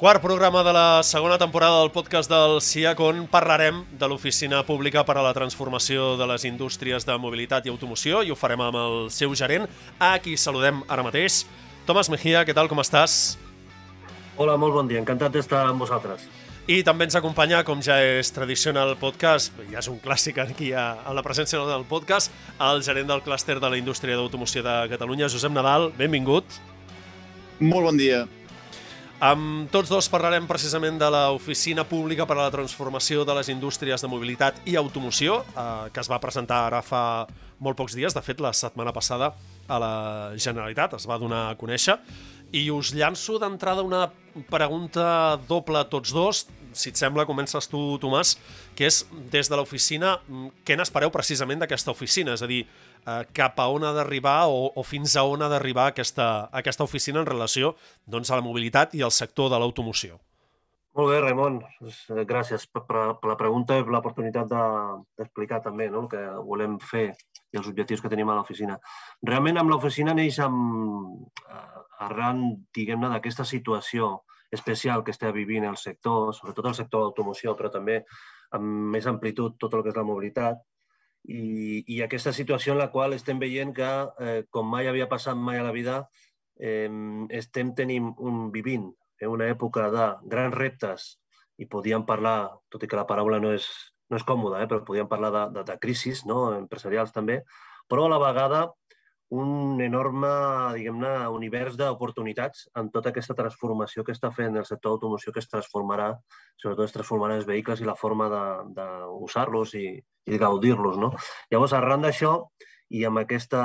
Quart programa de la segona temporada del podcast del CIAC on parlarem de l'Oficina Pública per a la Transformació de les Indústries de Mobilitat i Automoció i ho farem amb el seu gerent, a qui saludem ara mateix. Tomàs Mejía, què tal, com estàs? Hola, molt bon dia, encantat d'estar amb vosaltres. I també ens acompanya, com ja és tradició en el podcast, ja és un clàssic aquí a, a la presència del podcast, el gerent del clúster de la indústria d'automoció de Catalunya, Josep Nadal, benvingut. Molt bon dia. Amb tots dos parlarem precisament de l'Oficina Pública per a la Transformació de les Indústries de Mobilitat i Automoció, eh, que es va presentar ara fa molt pocs dies, de fet la setmana passada a la Generalitat es va donar a conèixer, i us llanço d'entrada una pregunta doble a tots dos, si et sembla, comences tu, Tomàs, que és, des de l'oficina, què n'espereu precisament d'aquesta oficina? És a dir, eh, cap a on ha d'arribar o, o fins a on ha d'arribar aquesta, aquesta oficina en relació doncs, a la mobilitat i al sector de l'automoció? Molt bé, Ramon. Gràcies per, per la pregunta i l'oportunitat d'explicar de, també no? el que volem fer i els objectius que tenim a l'oficina. Realment, amb l'oficina neix amb, eh, arran, diguem-ne, d'aquesta situació especial que està vivint el sector, sobretot el sector d'automoció, però també amb més amplitud tot el que és la mobilitat, i, i aquesta situació en la qual estem veient que, eh, com mai havia passat mai a la vida, eh, estem tenint un, vivint en una època de grans reptes i podíem parlar, tot i que la paraula no és, no és còmoda, eh, però podíem parlar de, de, de crisis no? empresarials també, però a la vegada un enorme, diguem-ne, univers d'oportunitats en tota aquesta transformació que està fent el sector d'automoció que es transformarà, sobretot es transformarà els vehicles i la forma d'usar-los i, i gaudir-los. No? Llavors, arran d'això i amb aquesta,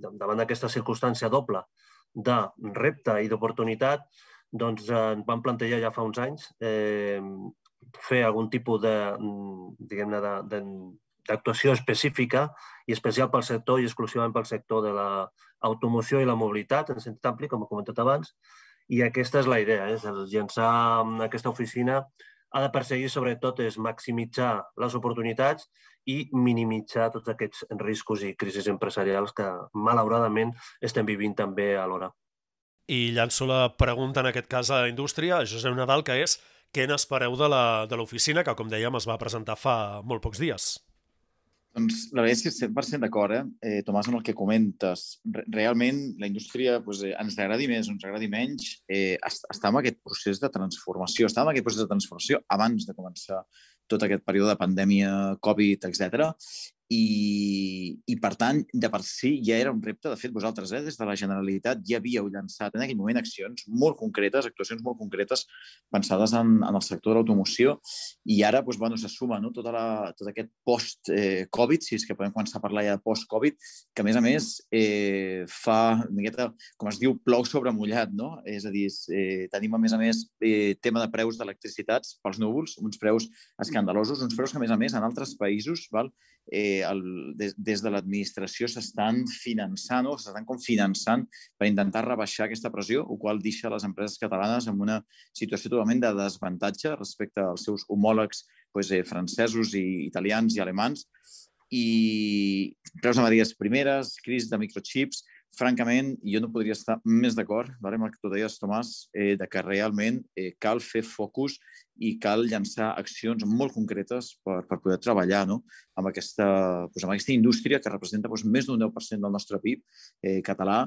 davant d'aquesta circumstància doble de repte i d'oportunitat, doncs eh, vam plantejar ja fa uns anys eh, fer algun tipus de, diguem-ne, de, de, d'actuació específica i especial pel sector i exclusivament pel sector de l'automoció i la mobilitat, en sentit ampli, com he comentat abans, i aquesta és la idea, és el llançar aquesta oficina ha de perseguir sobretot és maximitzar les oportunitats i minimitzar tots aquests riscos i crisis empresarials que malauradament estem vivint també alhora. I llanço la pregunta en aquest cas a la indústria, Josep Nadal, que és què n'espereu de l'oficina, que com dèiem es va presentar fa molt pocs dies? Doncs la veritat és que 100% d'acord, eh? eh? Tomàs, amb el que comentes. Realment, la indústria, doncs, eh, ens agradi més o ens agradi menys, eh, està en aquest procés de transformació, està en aquest procés de transformació abans de començar tot aquest període de pandèmia, Covid, etc. I, i per tant, de per si ja era un repte. De fet, vosaltres, eh, des de la Generalitat, ja havíeu llançat en aquell moment accions molt concretes, actuacions molt concretes pensades en, en el sector de l'automoció i ara doncs, bueno, se suma no, tota la, tot aquest post-Covid, si és que podem començar a parlar ja de post-Covid, que a més a més eh, fa miqueta, com es diu, plou sobre mullat, no? És a dir, eh, tenim a més a més eh, tema de preus d'electricitats pels núvols, uns preus escandalosos, uns preus que a més a més en altres països val, eh, el, des, des de l'administració s'estan finançant o s'estan com finançant per intentar rebaixar aquesta pressió, el qual deixa les empreses catalanes en una situació totalment de desavantatge respecte als seus homòlegs pues, eh, francesos i italians i alemans. I preus de matèries primeres, crisi de microchips, francament, jo no podria estar més d'acord amb el que tu deies, Tomàs, eh, de que realment eh, cal fer focus i cal llançar accions molt concretes per, per poder treballar no? amb, aquesta, doncs, amb aquesta indústria que representa doncs, més d'un 10% del nostre PIB eh, català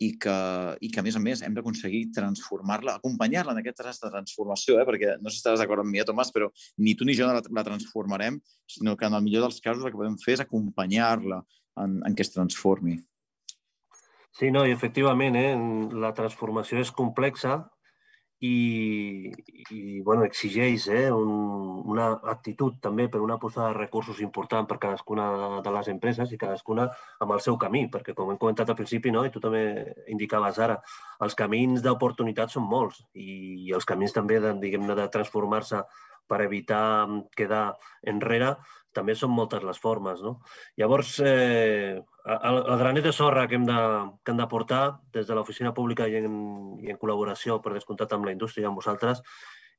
i que, i que, a més a més, hem d'aconseguir transformar-la, acompanyar-la en aquest tras de transformació, eh? perquè no sé si estàs d'acord amb mi, eh, Tomàs, però ni tu ni jo la, la transformarem, sinó que en el millor dels casos el que podem fer és acompanyar-la en, en què es transformi. Sí, no, i efectivament, eh, la transformació és complexa i, i bueno, exigeix eh, un, una actitud també per una posada de recursos important per cadascuna de les empreses i cadascuna amb el seu camí, perquè com hem comentat al principi, no, i tu també indicaves ara, els camins d'oportunitat són molts i, els camins també de, diguem-ne de transformar-se per evitar quedar enrere també són moltes les formes. No? Llavors, eh, el, el granet de sorra que hem de, que hem de portar des de l'oficina pública i en, i en col·laboració, per descomptat, amb la indústria i amb vosaltres,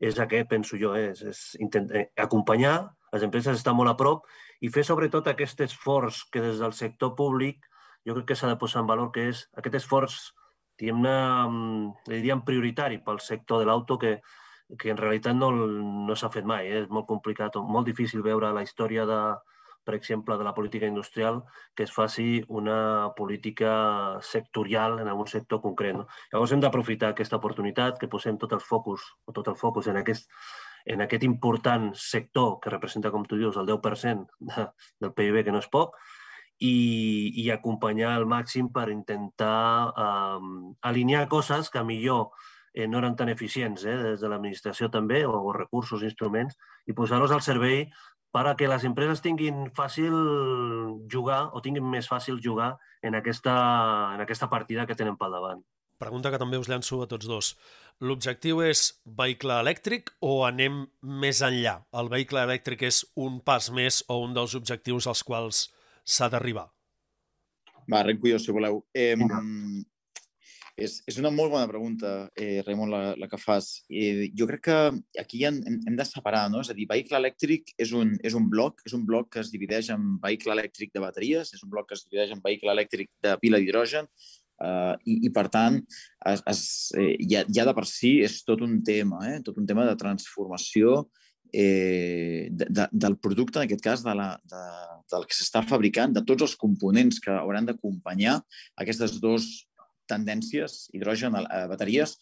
és aquest, penso jo, eh? és, és intentar, eh, acompanyar les empreses, estar molt a prop i fer sobretot aquest esforç que des del sector públic jo crec que s'ha de posar en valor, que és aquest esforç diguem-ne, mm, diríem prioritari pel sector de l'auto que, que en realitat no, no s'ha fet mai. Eh? És molt complicat molt difícil veure la història de, per exemple, de la política industrial, que es faci una política sectorial en algun sector concret. No? Llavors hem d'aprofitar aquesta oportunitat, que posem tot el focus, o tot el focus en aquest, en aquest important sector que representa, com tu dius, el 10% de, del PIB, que no és poc, i, i acompanyar al màxim per intentar um, alinear coses que millor eh, no eren tan eficients eh, des de l'administració també, o, o recursos, instruments, i posar-los al servei per a que les empreses tinguin fàcil jugar o tinguin més fàcil jugar en aquesta, en aquesta partida que tenen pel davant. Pregunta que també us llanço a tots dos. L'objectiu és vehicle elèctric o anem més enllà? El vehicle elèctric és un pas més o un dels objectius als quals s'ha d'arribar? Va, arrenco jo, si voleu. Eh, és, és una molt bona pregunta, eh, Raimon, la, la que fas. Eh, jo crec que aquí hem, hem de separar, no? És a dir, vehicle elèctric és un, és un bloc, és un bloc que es divideix en vehicle elèctric de bateries, és un bloc que es divideix en vehicle elèctric de pila d'hidrogen, eh, i, i, per tant, es, es, eh, ja, ja de per si és tot un tema, eh? tot un tema de transformació eh, de, de, del producte, en aquest cas, de la, de, del que s'està fabricant, de tots els components que hauran d'acompanyar aquestes dues tendències, hidrogen, a bateries,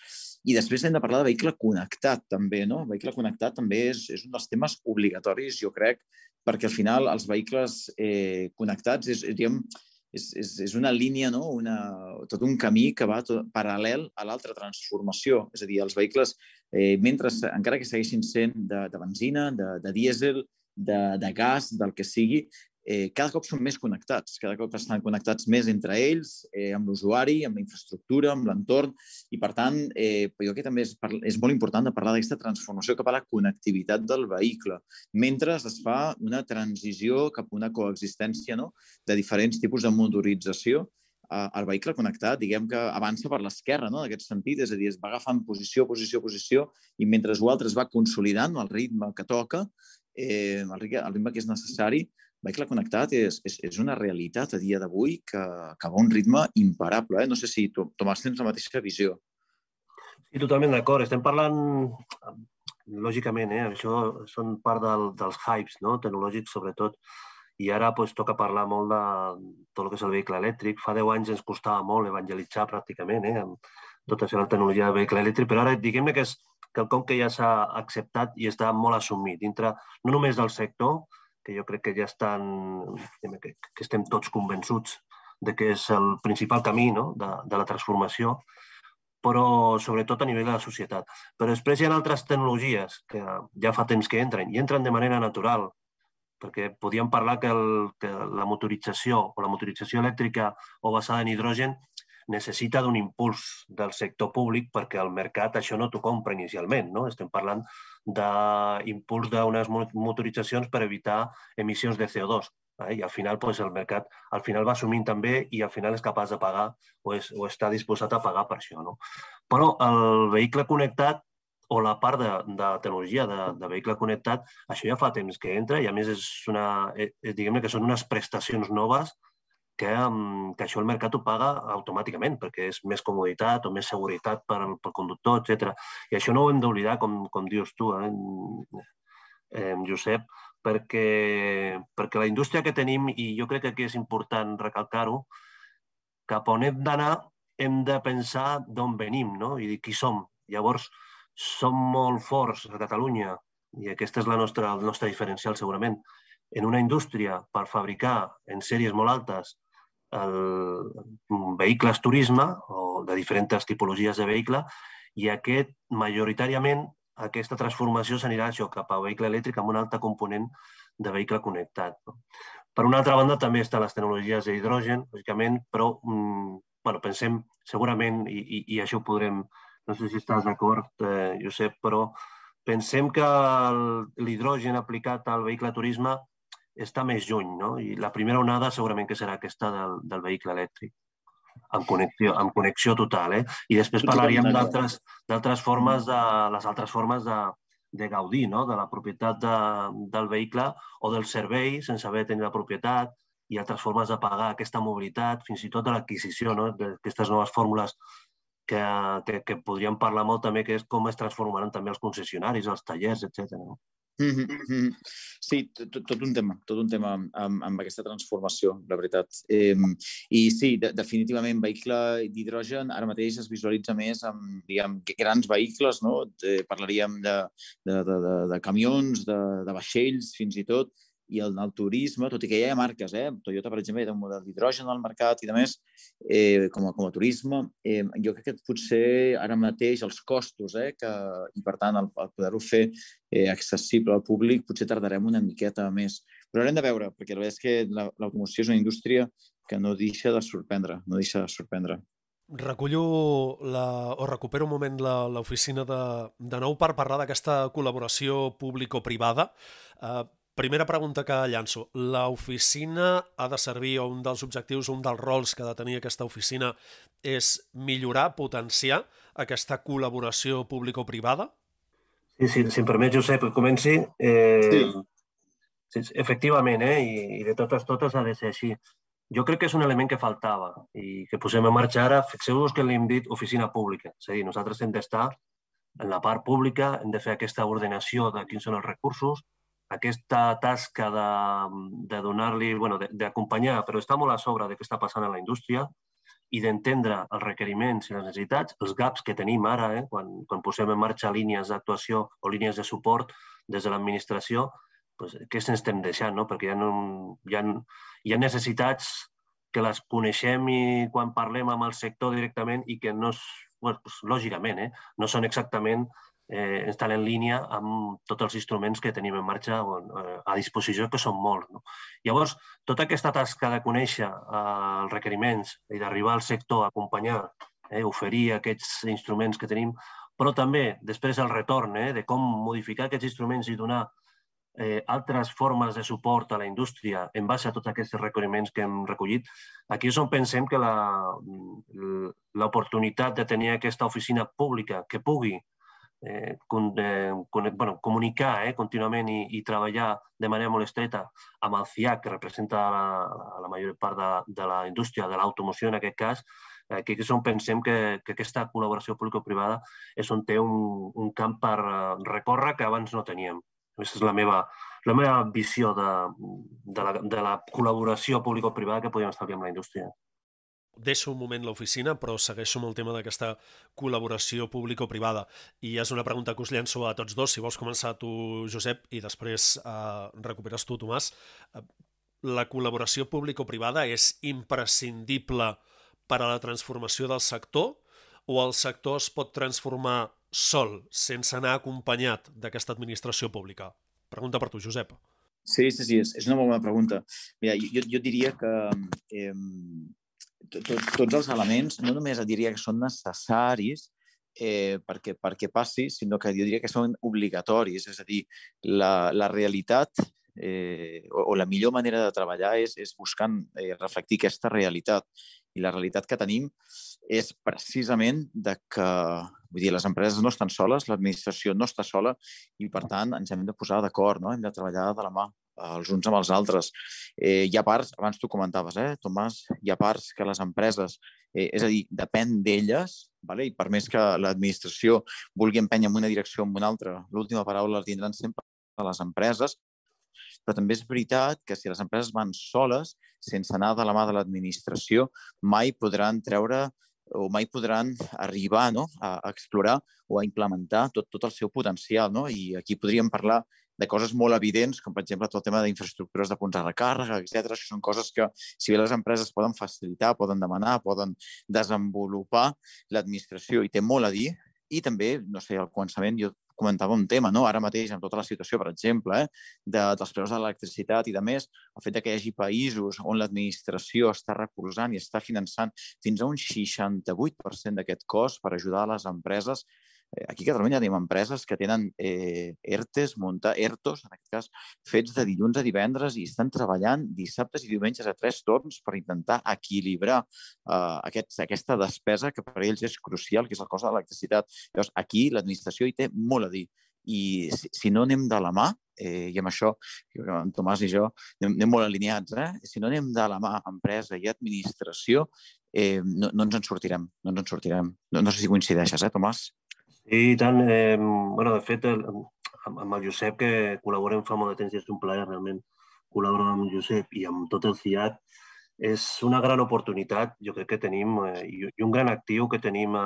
i després hem de parlar de vehicle connectat, també, no? vehicle connectat també és, és un dels temes obligatoris, jo crec, perquè al final els vehicles eh, connectats és, diguem, és, és, és una línia, no? una, tot un camí que va tot, paral·lel a l'altra transformació. És a dir, els vehicles, eh, mentre, encara que segueixin sent de, de benzina, de, de dièsel, de, de gas, del que sigui, eh, cada cop són més connectats, cada cop estan connectats més entre ells, eh, amb l'usuari, amb la infraestructura, amb l'entorn, i per tant, eh, jo que també és, és molt important de parlar d'aquesta transformació cap a la connectivitat del vehicle, mentre es fa una transició cap a una coexistència no? de diferents tipus de motorització el vehicle connectat, diguem que avança per l'esquerra, no? en aquest sentit, és a dir, es va agafant posició, posició, posició, i mentre l'altre es va consolidant el ritme que toca, eh, el ritme que és necessari, vehicle connectat és, és, és una realitat a dia d'avui que, que va a un ritme imparable. Eh? No sé si tu, Tomàs tens la mateixa visió. Sí, totalment d'acord. Estem parlant, lògicament, eh? això són part del, dels hypes no? tecnològics, sobretot, i ara pues, toca parlar molt de tot el que és el vehicle elèctric. Fa 10 anys ens costava molt evangelitzar pràcticament eh? amb tota aquesta tecnologia del vehicle elèctric, però ara diguem-ne que és quelcom que ja s'ha acceptat i està molt assumit dintre no només del sector, que jo crec que ja estan, que, que estem tots convençuts de que és el principal camí no? de, de la transformació, però sobretot a nivell de la societat. Però després hi ha altres tecnologies que ja fa temps que entren, i entren de manera natural, perquè podíem parlar que, el, que la motorització o la motorització elèctrica o basada en hidrogen necessita d'un impuls del sector públic perquè el mercat això no t'ho compra inicialment. No? Estem parlant d'impuls d'unes motoritzacions per evitar emissions de CO2. Eh? I al final pues, el mercat al final va assumint també i al final és capaç de pagar o, és, o està disposat a pagar per això. No? Però el vehicle connectat o la part de, de tecnologia de, de vehicle connectat, això ja fa temps que entra i a més és una, és, eh, diguem que són unes prestacions noves que, que això el mercat ho paga automàticament, perquè és més comoditat o més seguretat per pel conductor, etc. I això no ho hem d'oblidar, com, com dius tu, eh, eh, Josep, perquè, perquè la indústria que tenim, i jo crec que aquí és important recalcar-ho, cap on hem d'anar hem de pensar d'on venim no? i qui som. Llavors, som molt forts a Catalunya, i aquesta és la nostra, el nostre diferencial segurament, en una indústria per fabricar en sèries molt altes el, vehicles turisme o de diferents tipologies de vehicle i aquest, majoritàriament, aquesta transformació s'anirà això cap a vehicle elèctric amb un altre component de vehicle connectat. No? Per una altra banda, també estan les tecnologies d'hidrogen, lògicament, però mm, bueno, pensem segurament, i, i, i això ho podrem, no sé si estàs d'acord, eh, Josep, però pensem que l'hidrogen aplicat al vehicle turisme està més lluny, no? I la primera onada segurament que serà aquesta del, del vehicle elèctric, amb connexió, amb connexió total, eh? I després parlaríem d'altres formes, de, les altres formes de, de gaudir no? de la propietat de, del vehicle o del servei sense haver de tenir la propietat i altres formes de pagar aquesta mobilitat, fins i tot de l'adquisició no? d'aquestes noves fórmules que, que, que podríem parlar molt també, que és com es transformaran també els concessionaris, els tallers, etc. No? Sí, tot, un tema, tot un tema amb, amb aquesta transformació, la veritat. Eh, I sí, de, definitivament, vehicle d'hidrogen ara mateix es visualitza més amb, diguem, grans vehicles, no? De, parlaríem de, de, de, de, de camions, de, de vaixells, fins i tot, i el, el turisme, tot i que ja hi ha marques, eh? Toyota, per exemple, ha un model d'hidrogen al mercat i, de més, eh, com, a, com a turisme. Eh, jo crec que potser ara mateix els costos, eh, que, i per tant el, el poder-ho fer eh, accessible al públic, potser tardarem una miqueta més. Però haurem de veure, perquè la veritat és que l'automoció és una indústria que no deixa de sorprendre, no deixa de sorprendre. Recullo la, o recupero un moment l'oficina de, de nou per parlar d'aquesta col·laboració público-privada. Eh, Primera pregunta que llanço. L'oficina ha de servir, o un dels objectius, un dels rols que ha de tenir aquesta oficina és millorar, potenciar aquesta col·laboració público-privada? Sí, sí, si em permet, Josep, que comenci. Eh, sí. Efectivament, eh, i, i de totes, totes ha de ser així. Jo crec que és un element que faltava i que posem en marxa ara. Fixeu-vos que l'hem dit oficina pública. És a dir, nosaltres hem d'estar en la part pública, hem de fer aquesta ordenació de quins són els recursos, aquesta tasca de, de donar-li, bueno, d'acompanyar, però està molt a sobre de què està passant a la indústria i d'entendre els requeriments i les necessitats, els gaps que tenim ara, eh, quan, quan posem en marxa línies d'actuació o línies de suport des de l'administració, pues, què se'ns estem deixant? No? Perquè hi ha, hi, ha, hi ha necessitats que les coneixem i quan parlem amb el sector directament i que no, bueno, pues, lògicament, eh, no són exactament eh, estan en línia amb tots els instruments que tenim en marxa eh, a disposició, que són molts. No? Llavors, tota aquesta tasca de conèixer eh, els requeriments i d'arribar al sector a acompanyar, eh, oferir aquests instruments que tenim, però també després el retorn eh, de com modificar aquests instruments i donar eh, altres formes de suport a la indústria en base a tots aquests requeriments que hem recollit, aquí és on pensem que l'oportunitat de tenir aquesta oficina pública que pugui eh, con, eh, con, bueno, comunicar eh, contínuament i, i treballar de manera molt estreta amb el CIAC, que representa la, la major part de, de la indústria, de l'automoció en aquest cas, eh, que és on pensem que, que aquesta col·laboració público-privada és on té un, un camp per eh, recórrer que abans no teníem. Aquesta és la meva, la meva visió de, de, la, de la col·laboració público-privada que podem establir amb la indústria deixo un moment l'oficina, però segueixo amb el tema d'aquesta col·laboració público-privada. I és una pregunta que us llenço a tots dos. Si vols començar tu, Josep, i després eh, recuperes tu, Tomàs. Eh, la col·laboració público-privada és imprescindible per a la transformació del sector o el sector es pot transformar sol, sense anar acompanyat d'aquesta administració pública? Pregunta per tu, Josep. Sí, sí, sí, és, és una molt bona pregunta. Mira, jo, jo diria que eh, tots, tots els elements no només diria que són necessaris eh, perquè, perquè passi, sinó que jo diria que són obligatoris. És a dir, la, la realitat eh, o, o la millor manera de treballar és, és buscant eh, reflectir aquesta realitat. I la realitat que tenim és precisament de que vull dir, les empreses no estan soles, l'administració no està sola i, per tant, ens hem de posar d'acord, no? hem de treballar de la mà els uns amb els altres. Eh, hi ha parts, abans tu comentaves, eh, Tomàs, hi ha parts que les empreses, eh, és a dir, depèn d'elles, vale? i per més que l'administració vulgui empènyer en una direcció o en una altra, l'última paraula la tindran sempre les empreses, però també és veritat que si les empreses van soles, sense anar de la mà de l'administració, mai podran treure o mai podran arribar no? a, a explorar o a implementar tot, tot el seu potencial. No? I aquí podríem parlar de coses molt evidents, com per exemple tot el tema d'infraestructures de punts de recàrrega, etc. Això són coses que, si bé les empreses poden facilitar, poden demanar, poden desenvolupar, l'administració hi té molt a dir i també, no sé, al començament jo comentava un tema, no? ara mateix amb tota la situació, per exemple, eh? de, dels preus de l'electricitat i de més, el fet que hi hagi països on l'administració està recolzant i està finançant fins a un 68% d'aquest cost per ajudar a les empreses aquí a Catalunya tenim empreses que tenen eh, ERTES, munta, ERTOs, en aquest cas, fets de dilluns a divendres i estan treballant dissabtes i diumenges a tres torns per intentar equilibrar eh, aquest, aquesta despesa que per ells és crucial, que és el cost de l'electricitat. Llavors, aquí l'administració hi té molt a dir i si, si no anem de la mà, eh, i amb això en Tomàs i jo anem, anem molt alineats, eh? si no anem de la mà empresa i administració, eh, no, no ens en sortirem. No ens en sortirem. No, no sé si coincideixes, eh, Tomàs? Sí, i tant. Eh, bueno, de fet, el, amb, amb el Josep, que col·laborem fa molt de temps i és un plaer realment col·laborar amb Josep i amb tot el CIAT, és una gran oportunitat, jo crec que tenim, eh, i un gran actiu que tenim a,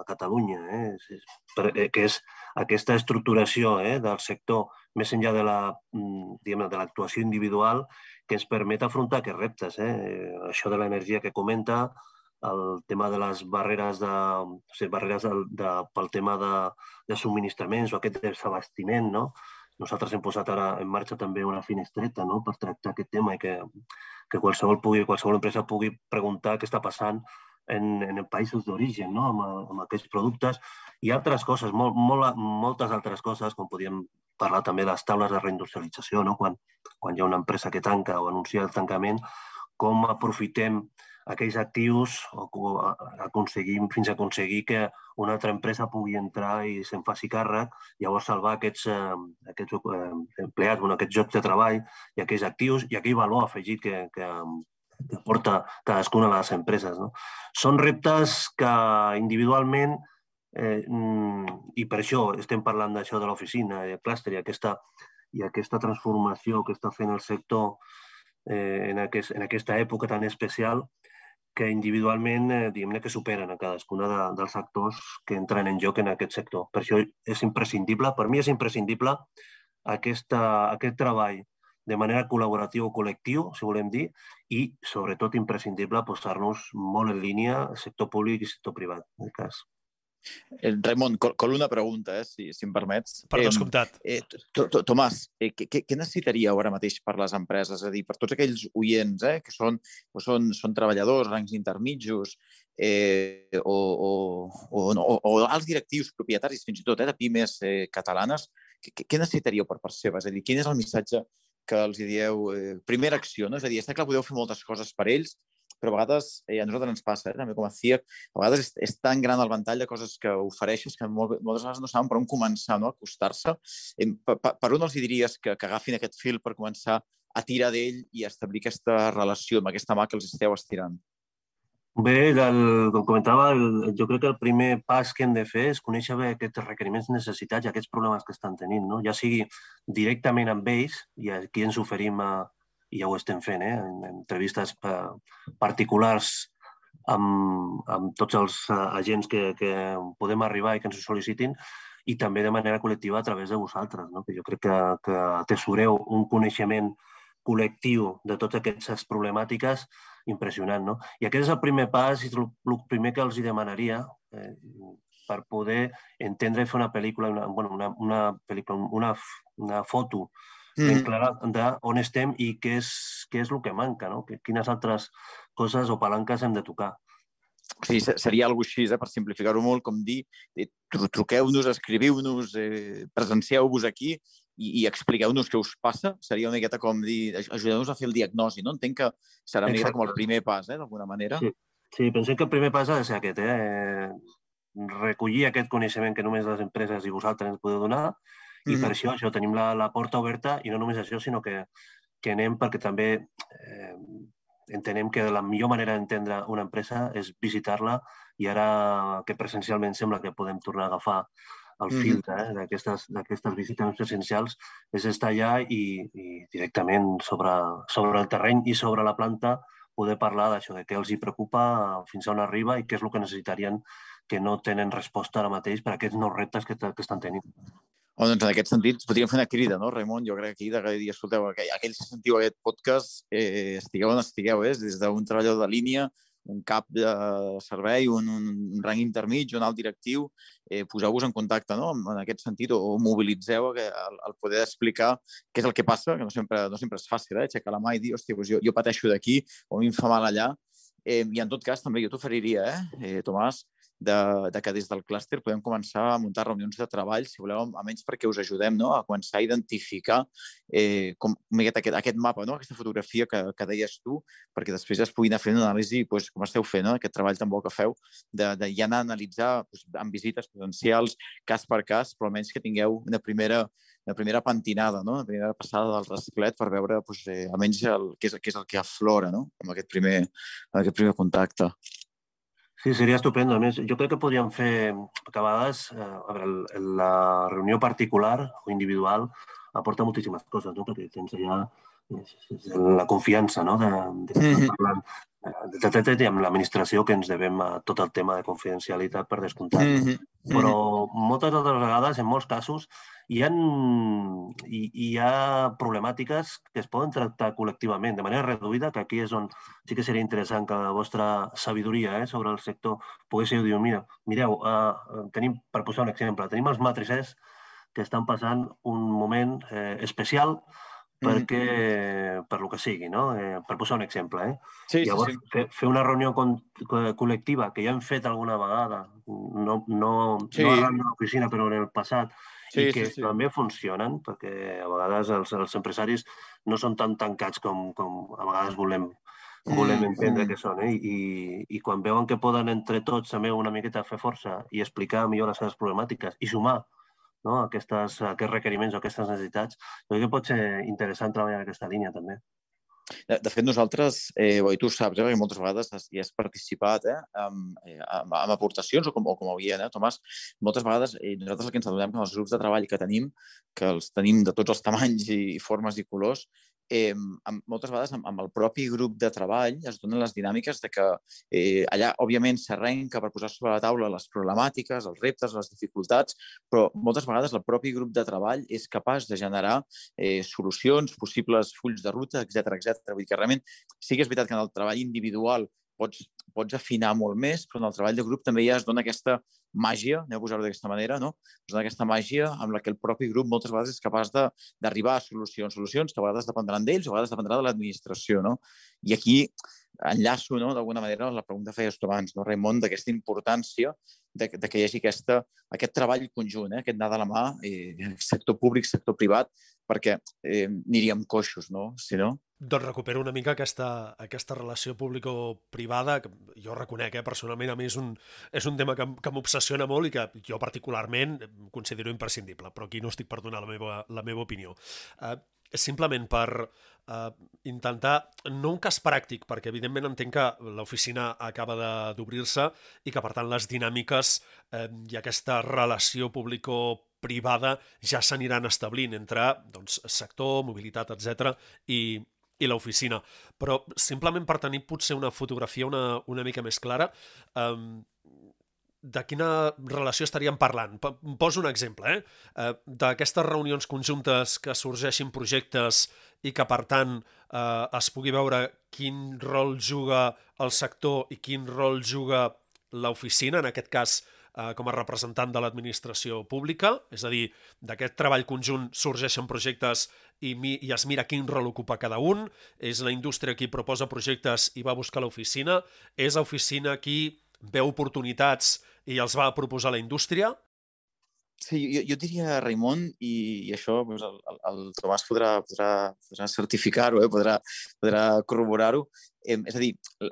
a Catalunya, eh, és, per, eh, que és aquesta estructuració eh, del sector més enllà de la, mm, de l'actuació individual que ens permet afrontar aquests reptes. Eh? Això de l'energia que comenta, el tema de les barreres, de, o sigui, barreres de, de, pel tema de, de subministraments o aquest desabastiment, no? Nosaltres hem posat ara en marxa també una finestreta no? per tractar aquest tema i que, que qualsevol, pugui, qualsevol empresa pugui preguntar què està passant en, en països d'origen, no? amb, amb aquests productes i altres coses, molt, molt, moltes altres coses, com podíem parlar també de les taules de reindustrialització, no? quan, quan hi ha una empresa que tanca o anuncia el tancament, com aprofitem aquells actius o aconseguim, fins a aconseguir que una altra empresa pugui entrar i se'n faci càrrec, llavors salvar aquests, eh, aquests eh, empleats, bueno, aquests jocs de treball i aquells actius i aquell valor afegit que, que, que cadascuna de les empreses. No? Són reptes que individualment, eh, mm, i per això estem parlant d'això de l'oficina, del clúster i aquesta, i aquesta transformació que està fent el sector eh, en, aquest, en aquesta època tan especial, que individualment, eh, diguem que superen a cadascuna de, dels actors que entren en joc en aquest sector. Per això és imprescindible, per mi és imprescindible aquesta, aquest treball de manera col·laborativa o col·lectiu, si volem dir, i sobretot imprescindible posar-nos molt en línia sector públic i sector privat, en aquest cas. Eh, Raimon, col, una pregunta, eh, si, si em permets. Per descomptat. Eh, eh, Tomàs, eh, què, què necessitaríeu ara mateix per les empreses? És a dir, per tots aquells oients eh, que són, o són, són treballadors, rangs intermitjos, eh, o, o, o, o, o alts directius, propietaris, fins i tot, eh, de pimes eh, catalanes, què, què necessitaríeu per part seva? És a dir, quin és el missatge que els dieu? Eh, primera acció, no? És a dir, està clar, podeu fer moltes coses per ells, però a vegades, eh, a nosaltres ens passa, eh, també com a CIEC, a vegades és, és tan gran el ventall de coses que ofereixes que molt, moltes vegades no saben per on començar, no? acostar-se. Eh, per, per on els diries que, que agafin aquest fil per començar a tirar d'ell i a establir aquesta relació amb aquesta mà que els esteu estirant? Bé, el, com comentava, el, jo crec que el primer pas que hem de fer és conèixer bé aquests requeriments, necessitats i aquests problemes que estan tenint, no? ja sigui directament amb ells, i aquí ens oferim a, i ja ho estem fent, eh? en entrevistes particulars amb, amb tots els eh, agents que, que podem arribar i que ens sol·licitin, i també de manera col·lectiva a través de vosaltres, no? que jo crec que, que atesoreu un coneixement col·lectiu de totes aquestes problemàtiques impressionant. No? I aquest és el primer pas i el primer que els hi demanaria eh, per poder entendre i fer una pel·lícula, una, bueno, una, una, pel·lícula, una, una foto ben clara d'on estem i què és, què és el que manca, no? quines altres coses o palanques hem de tocar. O sigui, seria alguna així, eh, per simplificar-ho molt, com dir, eh, truqueu-nos, escriviu-nos, eh, presencieu-vos aquí i, i expliqueu-nos què us passa. Seria una miqueta com dir, ajudeu-nos a fer el diagnosi, no? Entenc que serà una miqueta com el primer pas, eh, d'alguna manera. Sí. sí, pensem que el primer pas ha de ser aquest, eh? recollir aquest coneixement que només les empreses i vosaltres ens podeu donar i mm. per això, això tenim la, la porta oberta i no només això, sinó que, que anem perquè també eh, entenem que la millor manera d'entendre una empresa és visitar-la i ara que presencialment sembla que podem tornar a agafar el fil mm. eh, d'aquestes visites presencials és estar allà i, i directament sobre, sobre el terreny i sobre la planta poder parlar d'això, de què els hi preocupa, fins on arriba i què és el que necessitarien que no tenen resposta ara mateix per a aquests nous reptes que, que estan tenint. Oh, doncs en aquest sentit, podríem fer una crida, no, Raimon? Jo crec que aquí de dia, escolteu, aquells que sentiu aquest podcast, eh, estigueu on estigueu, eh? des d'un treballador de línia, un cap de servei, un, un rang intermig, un alt directiu, eh, poseu-vos en contacte no? en aquest sentit o, o mobilitzeu el, el poder explicar què és el que passa, que no sempre, no sempre és fàcil, eh? aixecar la mà i dir, hòstia, doncs jo, jo pateixo d'aquí o a mi em fa mal allà. Eh, I en tot cas, també jo t'oferiria, eh, eh, Tomàs, de, de que des del clúster podem començar a muntar reunions de treball, si voleu, almenys perquè us ajudem no? a començar a identificar eh, com, aquest, aquest mapa, no? aquesta fotografia que, que deies tu, perquè després es pugui anar fent una anàlisi, doncs, com esteu fent, no? aquest treball tan bo que feu, de, de ja anar a analitzar doncs, amb visites presencials, cas per cas, però almenys que tingueu una primera, una primera pentinada, no? una primera passada del rasclet per veure doncs, eh, almenys el, què, és, què és el que aflora no? amb, aquest primer, amb aquest primer contacte. Sí, seria estupendo. A més, jo crec que podríem fer, que a vegades, eh, a veure, la reunió particular o individual aporta moltíssimes coses, no? perquè tens allà la confiança no? de, de estar parlant de, amb l'administració que ens devem a tot el tema de confidencialitat per descomptat. Mm -hmm. Però moltes altres vegades, en molts casos, hi ha, hi, hi ha problemàtiques que es poden tractar col·lectivament de manera reduïda, que aquí és on sí que seria interessant que la vostra sabidoria eh, sobre el sector poguéssiu dir, mira, mireu, uh, tenim, per posar un exemple, tenim els matricers que estan passant un moment eh, especial perquè, mm. per lo que sigui, no? Eh, per posar un exemple, eh? Sí, Llavors, sí, sí. Fer, fer una reunió con, col·lectiva que ja hem fet alguna vegada, no, no, sí. no arran de l'oficina, però en el passat, sí, i que sí, sí. també funcionen, perquè a vegades els, els empresaris no són tan tancats com, com a vegades volem, volem entendre mm. que són. Eh? I, I quan veuen que poden entre tots també una miqueta fer força i explicar millor les seves problemàtiques i sumar no? Aquestes, aquests requeriments o aquestes necessitats, jo crec que pot ser interessant treballar en aquesta línia també. De, de fet, nosaltres, eh, i tu saps, eh, moltes vegades has, hi has participat eh, amb, eh, amb, amb aportacions o com, o com havien, eh, Tomàs, moltes vegades eh, nosaltres el que ens adonem que els grups de treball que tenim, que els tenim de tots els tamanys i formes i colors, eh, amb, moltes vegades amb, amb el propi grup de treball es donen les dinàmiques de que eh, allà, òbviament, s'arrenca per posar sobre la taula les problemàtiques, els reptes, les dificultats, però moltes vegades el propi grup de treball és capaç de generar eh, solucions, possibles fulls de ruta, etc etc. Vull dir que realment sí que és veritat que en el treball individual pots, pots afinar molt més, però en el treball de grup també ja es dona aquesta màgia, anem a posar-ho d'aquesta manera, no? Es dona aquesta màgia amb la que el propi grup moltes vegades és capaç d'arribar a solucions, solucions que a vegades dependran d'ells a vegades dependrà de l'administració, no? I aquí enllaço, no?, d'alguna manera, la pregunta feies tu abans, no, Raimon, d'aquesta importància de, de que hi hagi aquesta, aquest treball conjunt, eh, aquest anar de la mà, eh, sector públic, sector privat, perquè eh, aniríem coixos, no? Si no... Doncs recupero una mica aquesta, aquesta relació público-privada, que jo reconec, eh, personalment, a mi és un, és un tema que, que m'obsessiona molt i que jo particularment considero imprescindible, però aquí no estic per donar la meva, la meva opinió. Eh, simplement per eh, intentar, no un cas pràctic, perquè evidentment entenc que l'oficina acaba d'obrir-se i que per tant les dinàmiques eh, i aquesta relació público-privada ja s'aniran establint entre doncs, sector, mobilitat, etc i, i l'oficina. Però simplement per tenir potser una fotografia una, una mica més clara, eh, de quina relació estaríem parlant? Poso un exemple, eh? eh D'aquestes reunions conjuntes que sorgeixin projectes i que, per tant, eh, es pugui veure quin rol juga el sector i quin rol juga l'oficina, en aquest cas, eh, com a representant de l'administració pública, és a dir, d'aquest treball conjunt sorgeixen projectes i, mi, i es mira quin rol ocupa cada un, és la indústria qui proposa projectes i va buscar l'oficina, és l'oficina qui veu oportunitats i els va proposar la indústria, Sí, jo, jo diria, Raimon, i, i això doncs, el, el, el Tomàs podrà, podrà, podrà certificar-ho, eh? podrà, podrà corroborar-ho. Eh, és a dir,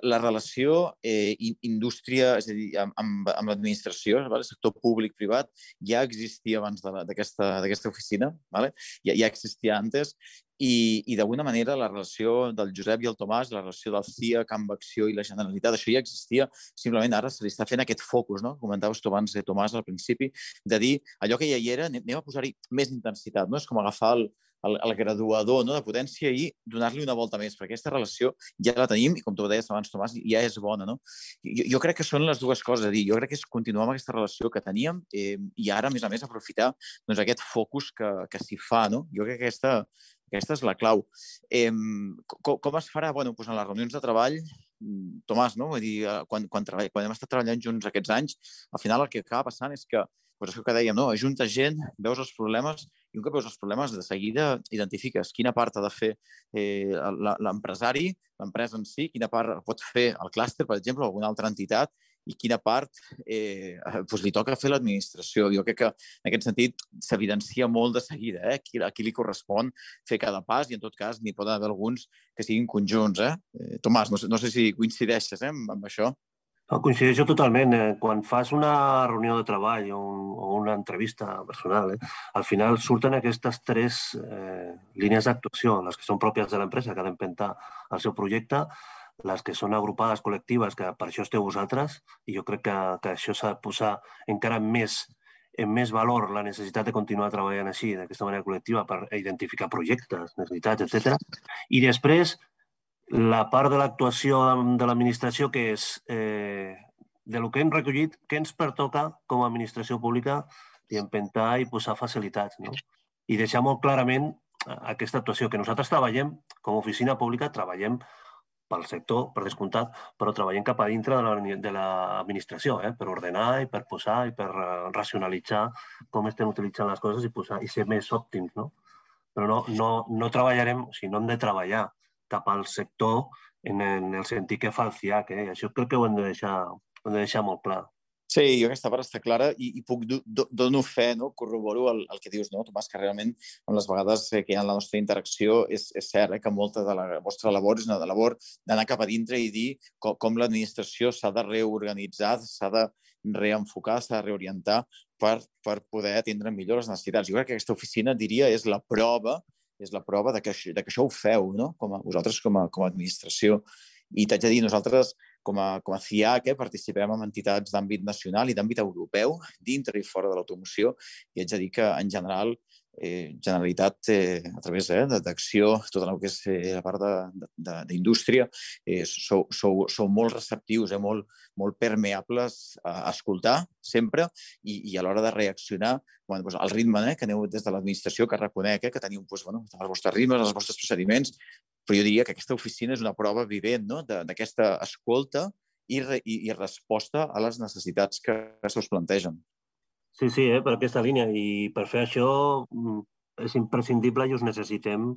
la relació eh, indústria, és a dir, amb, amb, l'administració, el sector públic-privat, ja existia abans d'aquesta oficina, vale? ja, ja existia antes, i, i d'alguna manera la relació del Josep i el Tomàs, la relació del CIA, Camp Acció i la Generalitat, això ja existia, simplement ara se li està fent aquest focus, no? comentaves tu abans, eh, Tomàs, al principi, de dir allò que ja hi era, anem a posar-hi més intensitat, no? és com agafar el, el, el graduador no, de potència i donar-li una volta més, perquè aquesta relació ja la tenim i, com tu deies abans, Tomàs, ja és bona. No? Jo, jo crec que són les dues coses, a dir, jo crec que és continuar amb aquesta relació que teníem eh, i ara, a més a més, aprofitar doncs, aquest focus que, que s'hi fa. No? Jo crec que aquesta, aquesta és la clau. Eh, com, com es farà? Bueno, doncs en les reunions de treball, Tomàs, no? Vull dir, eh, quan, quan, treball, quan hem estat treballant junts aquests anys, al final el que acaba passant és que, doncs això que dèiem, no? ajuntes gent, veus els problemes i un cop veus els problemes, de seguida identifiques quina part ha de fer eh, l'empresari, l'empresa en si, quina part pot fer el clúster, per exemple, o alguna altra entitat, i quina part eh, doncs li toca fer l'administració. Jo crec que en aquest sentit s'evidencia molt de seguida eh, qui, a qui li correspon fer cada pas i en tot cas n'hi poden haver alguns que siguin conjunts. Eh? eh Tomàs, no no sé si coincideixes eh, amb, amb això. No, coincideixo totalment. Eh? Quan fas una reunió de treball o, un, o una entrevista personal, eh? al final surten aquestes tres eh, línies d'actuació, les que són pròpies de l'empresa, que ha d'empentar el seu projecte, les que són agrupades col·lectives, que per això esteu vosaltres, i jo crec que, que això s'ha de posar encara més en més valor la necessitat de continuar treballant així, d'aquesta manera col·lectiva, per identificar projectes, necessitats, etc. I després, la part de l'actuació de l'administració, que és eh, de lo que hem recollit, què ens pertoca com a administració pública i empentar i posar facilitats. No? I deixar molt clarament eh, aquesta actuació, que nosaltres treballem, com a oficina pública, treballem pel sector, per descomptat, però treballem cap a dintre de l'administració, la, eh? per ordenar i per posar i per uh, racionalitzar com estem utilitzant les coses i, posar, i ser més òptims. No? Però no, no, no treballarem, o sigui, no hem de treballar cap al sector en, en el sentit que fa el CIAC. Eh? Això crec que ho hem de deixar, hem de deixar molt clar. Sí, jo aquesta part està clara i, i puc do, dono fe, no? corroboro el, el que dius, no, Tomàs, que realment amb les vegades que hi ha la nostra interacció és, és cert eh, que molta de la vostra labor és una de labor d'anar cap a dintre i dir com, com l'administració s'ha de reorganitzar, s'ha de reenfocar, s'ha de reorientar per, per poder atendre millor les necessitats. Jo crec que aquesta oficina, diria, és la prova és la prova de que, de que això ho feu, no? com a, vosaltres com a, com a administració. I t'haig de dir, nosaltres com a, com a CIAC eh, participem en entitats d'àmbit nacional i d'àmbit europeu, dintre i fora de l'automoció, i haig de dir que, en general, eh, Generalitat, eh, a través eh, d'acció, tota el que és eh, la part d'indústria, eh, sou, sou, sou molt receptius, eh, molt, molt permeables a escoltar sempre i, i a l'hora de reaccionar bueno, doncs, al ritme eh, que aneu des de l'administració, que reconec eh, que teniu doncs, bueno, els vostres ritmes, els vostres procediments, però jo diria que aquesta oficina és una prova vivent no? d'aquesta escolta i, re, i, i resposta a les necessitats que se us plantegen. Sí, sí, eh, per aquesta línia. I per fer això mm, és imprescindible i us necessitem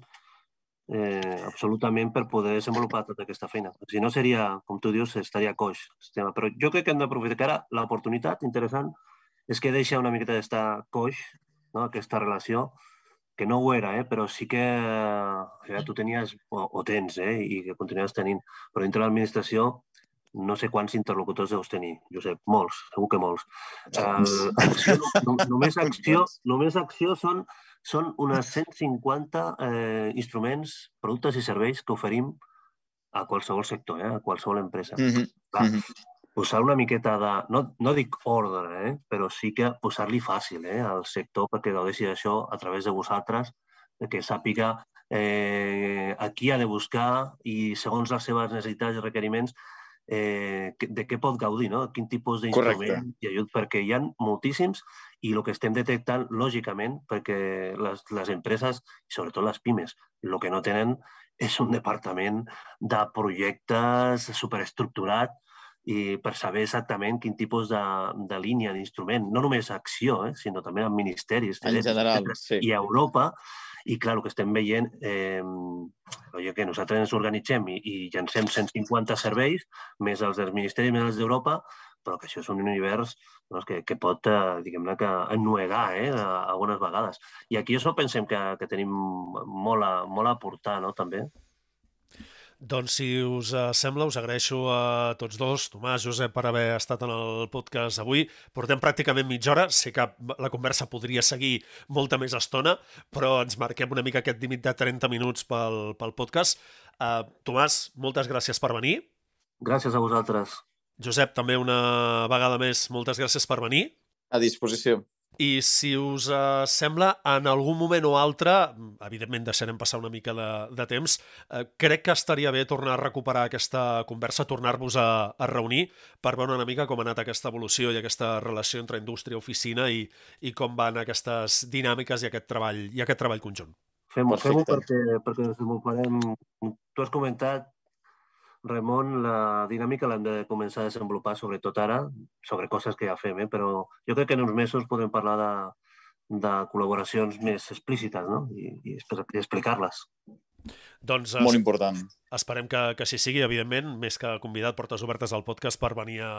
eh, absolutament per poder desenvolupar tota aquesta feina. Si no seria, com tu dius, estaria coix el sistema. Però jo crec que hem d'aprofitar que ara l'oportunitat interessant és que deixa una miqueta d'estar coix, no? aquesta relació, que no ho era, eh? però sí que ja, tu tenies, o, o tens, eh? i que continues tenint, però dintre l'administració no sé quants interlocutors deus tenir, Josep, molts, segur que molts. El, acció, no, només, acció, només acció són, són unes 150 eh, instruments, productes i serveis que oferim a qualsevol sector, eh, a qualsevol empresa. Mm -hmm. Clar, mm -hmm. Posar una miqueta de, no, no dic ordre, eh, però sí que posar-li fàcil eh, al sector perquè gaudeixi d'això a través de vosaltres, que sàpiga eh, a qui ha de buscar i segons les seves necessitats i requeriments eh, de què pot gaudir, no? quin tipus d'instrument i ajut, perquè hi ha moltíssims i el que estem detectant, lògicament, perquè les, les empreses, i sobretot les pimes, el que no tenen és un departament de projectes superestructurat i per saber exactament quin tipus de, de línia d'instrument, no només acció, eh, sinó també en ministeris. En general, sí. I a Europa i, clar, el que estem veient, eh, oi, que nosaltres ens organitzem i, i llancem 150 serveis, més els dels ministeris, més els d'Europa, però que això és un univers doncs, que, que pot, eh, diguem-ne, que ennuegar eh, algunes vegades. I aquí això pensem que, que tenim molt a, molt a aportar, no?, també. Doncs, si us uh, sembla, us agraeixo a tots dos, Tomàs, Josep, per haver estat en el podcast avui. Portem pràcticament mitja hora. Sé que la conversa podria seguir molta més estona, però ens marquem una mica aquest límit de 30 minuts pel, pel podcast. Uh, Tomàs, moltes gràcies per venir. Gràcies a vosaltres. Josep, també una vegada més, moltes gràcies per venir. A disposició. I si us uh, sembla, en algun moment o altre, evidentment deixarem passar una mica de, de temps, uh, crec que estaria bé tornar a recuperar aquesta conversa, tornar-vos a, a reunir per veure una mica com ha anat aquesta evolució i aquesta relació entre indústria i oficina i, i com van aquestes dinàmiques i aquest treball, i aquest treball conjunt. Fem-ho fem, perquè, perquè desenvoluparem... Tu has comentat Ramon, la dinàmica l'hem de començar a desenvolupar, sobretot ara, sobre coses que ja fem, eh? però jo crec que en uns mesos podem parlar de, de col·laboracions més explícites no? I, i explicar-les. Doncs, Molt important. Esperem que, que així sigui, evidentment, més que convidat, portes obertes al podcast per venir a,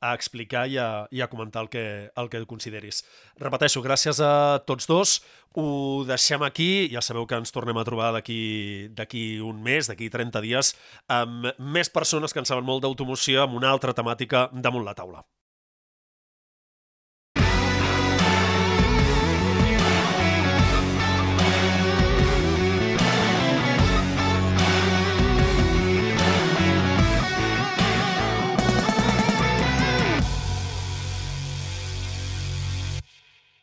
a explicar i a, i a comentar el que, el que consideris. Repeteixo, gràcies a tots dos. Ho deixem aquí. Ja sabeu que ens tornem a trobar d'aquí un mes, d'aquí 30 dies, amb més persones que en saben molt d'automoció, amb una altra temàtica damunt la taula.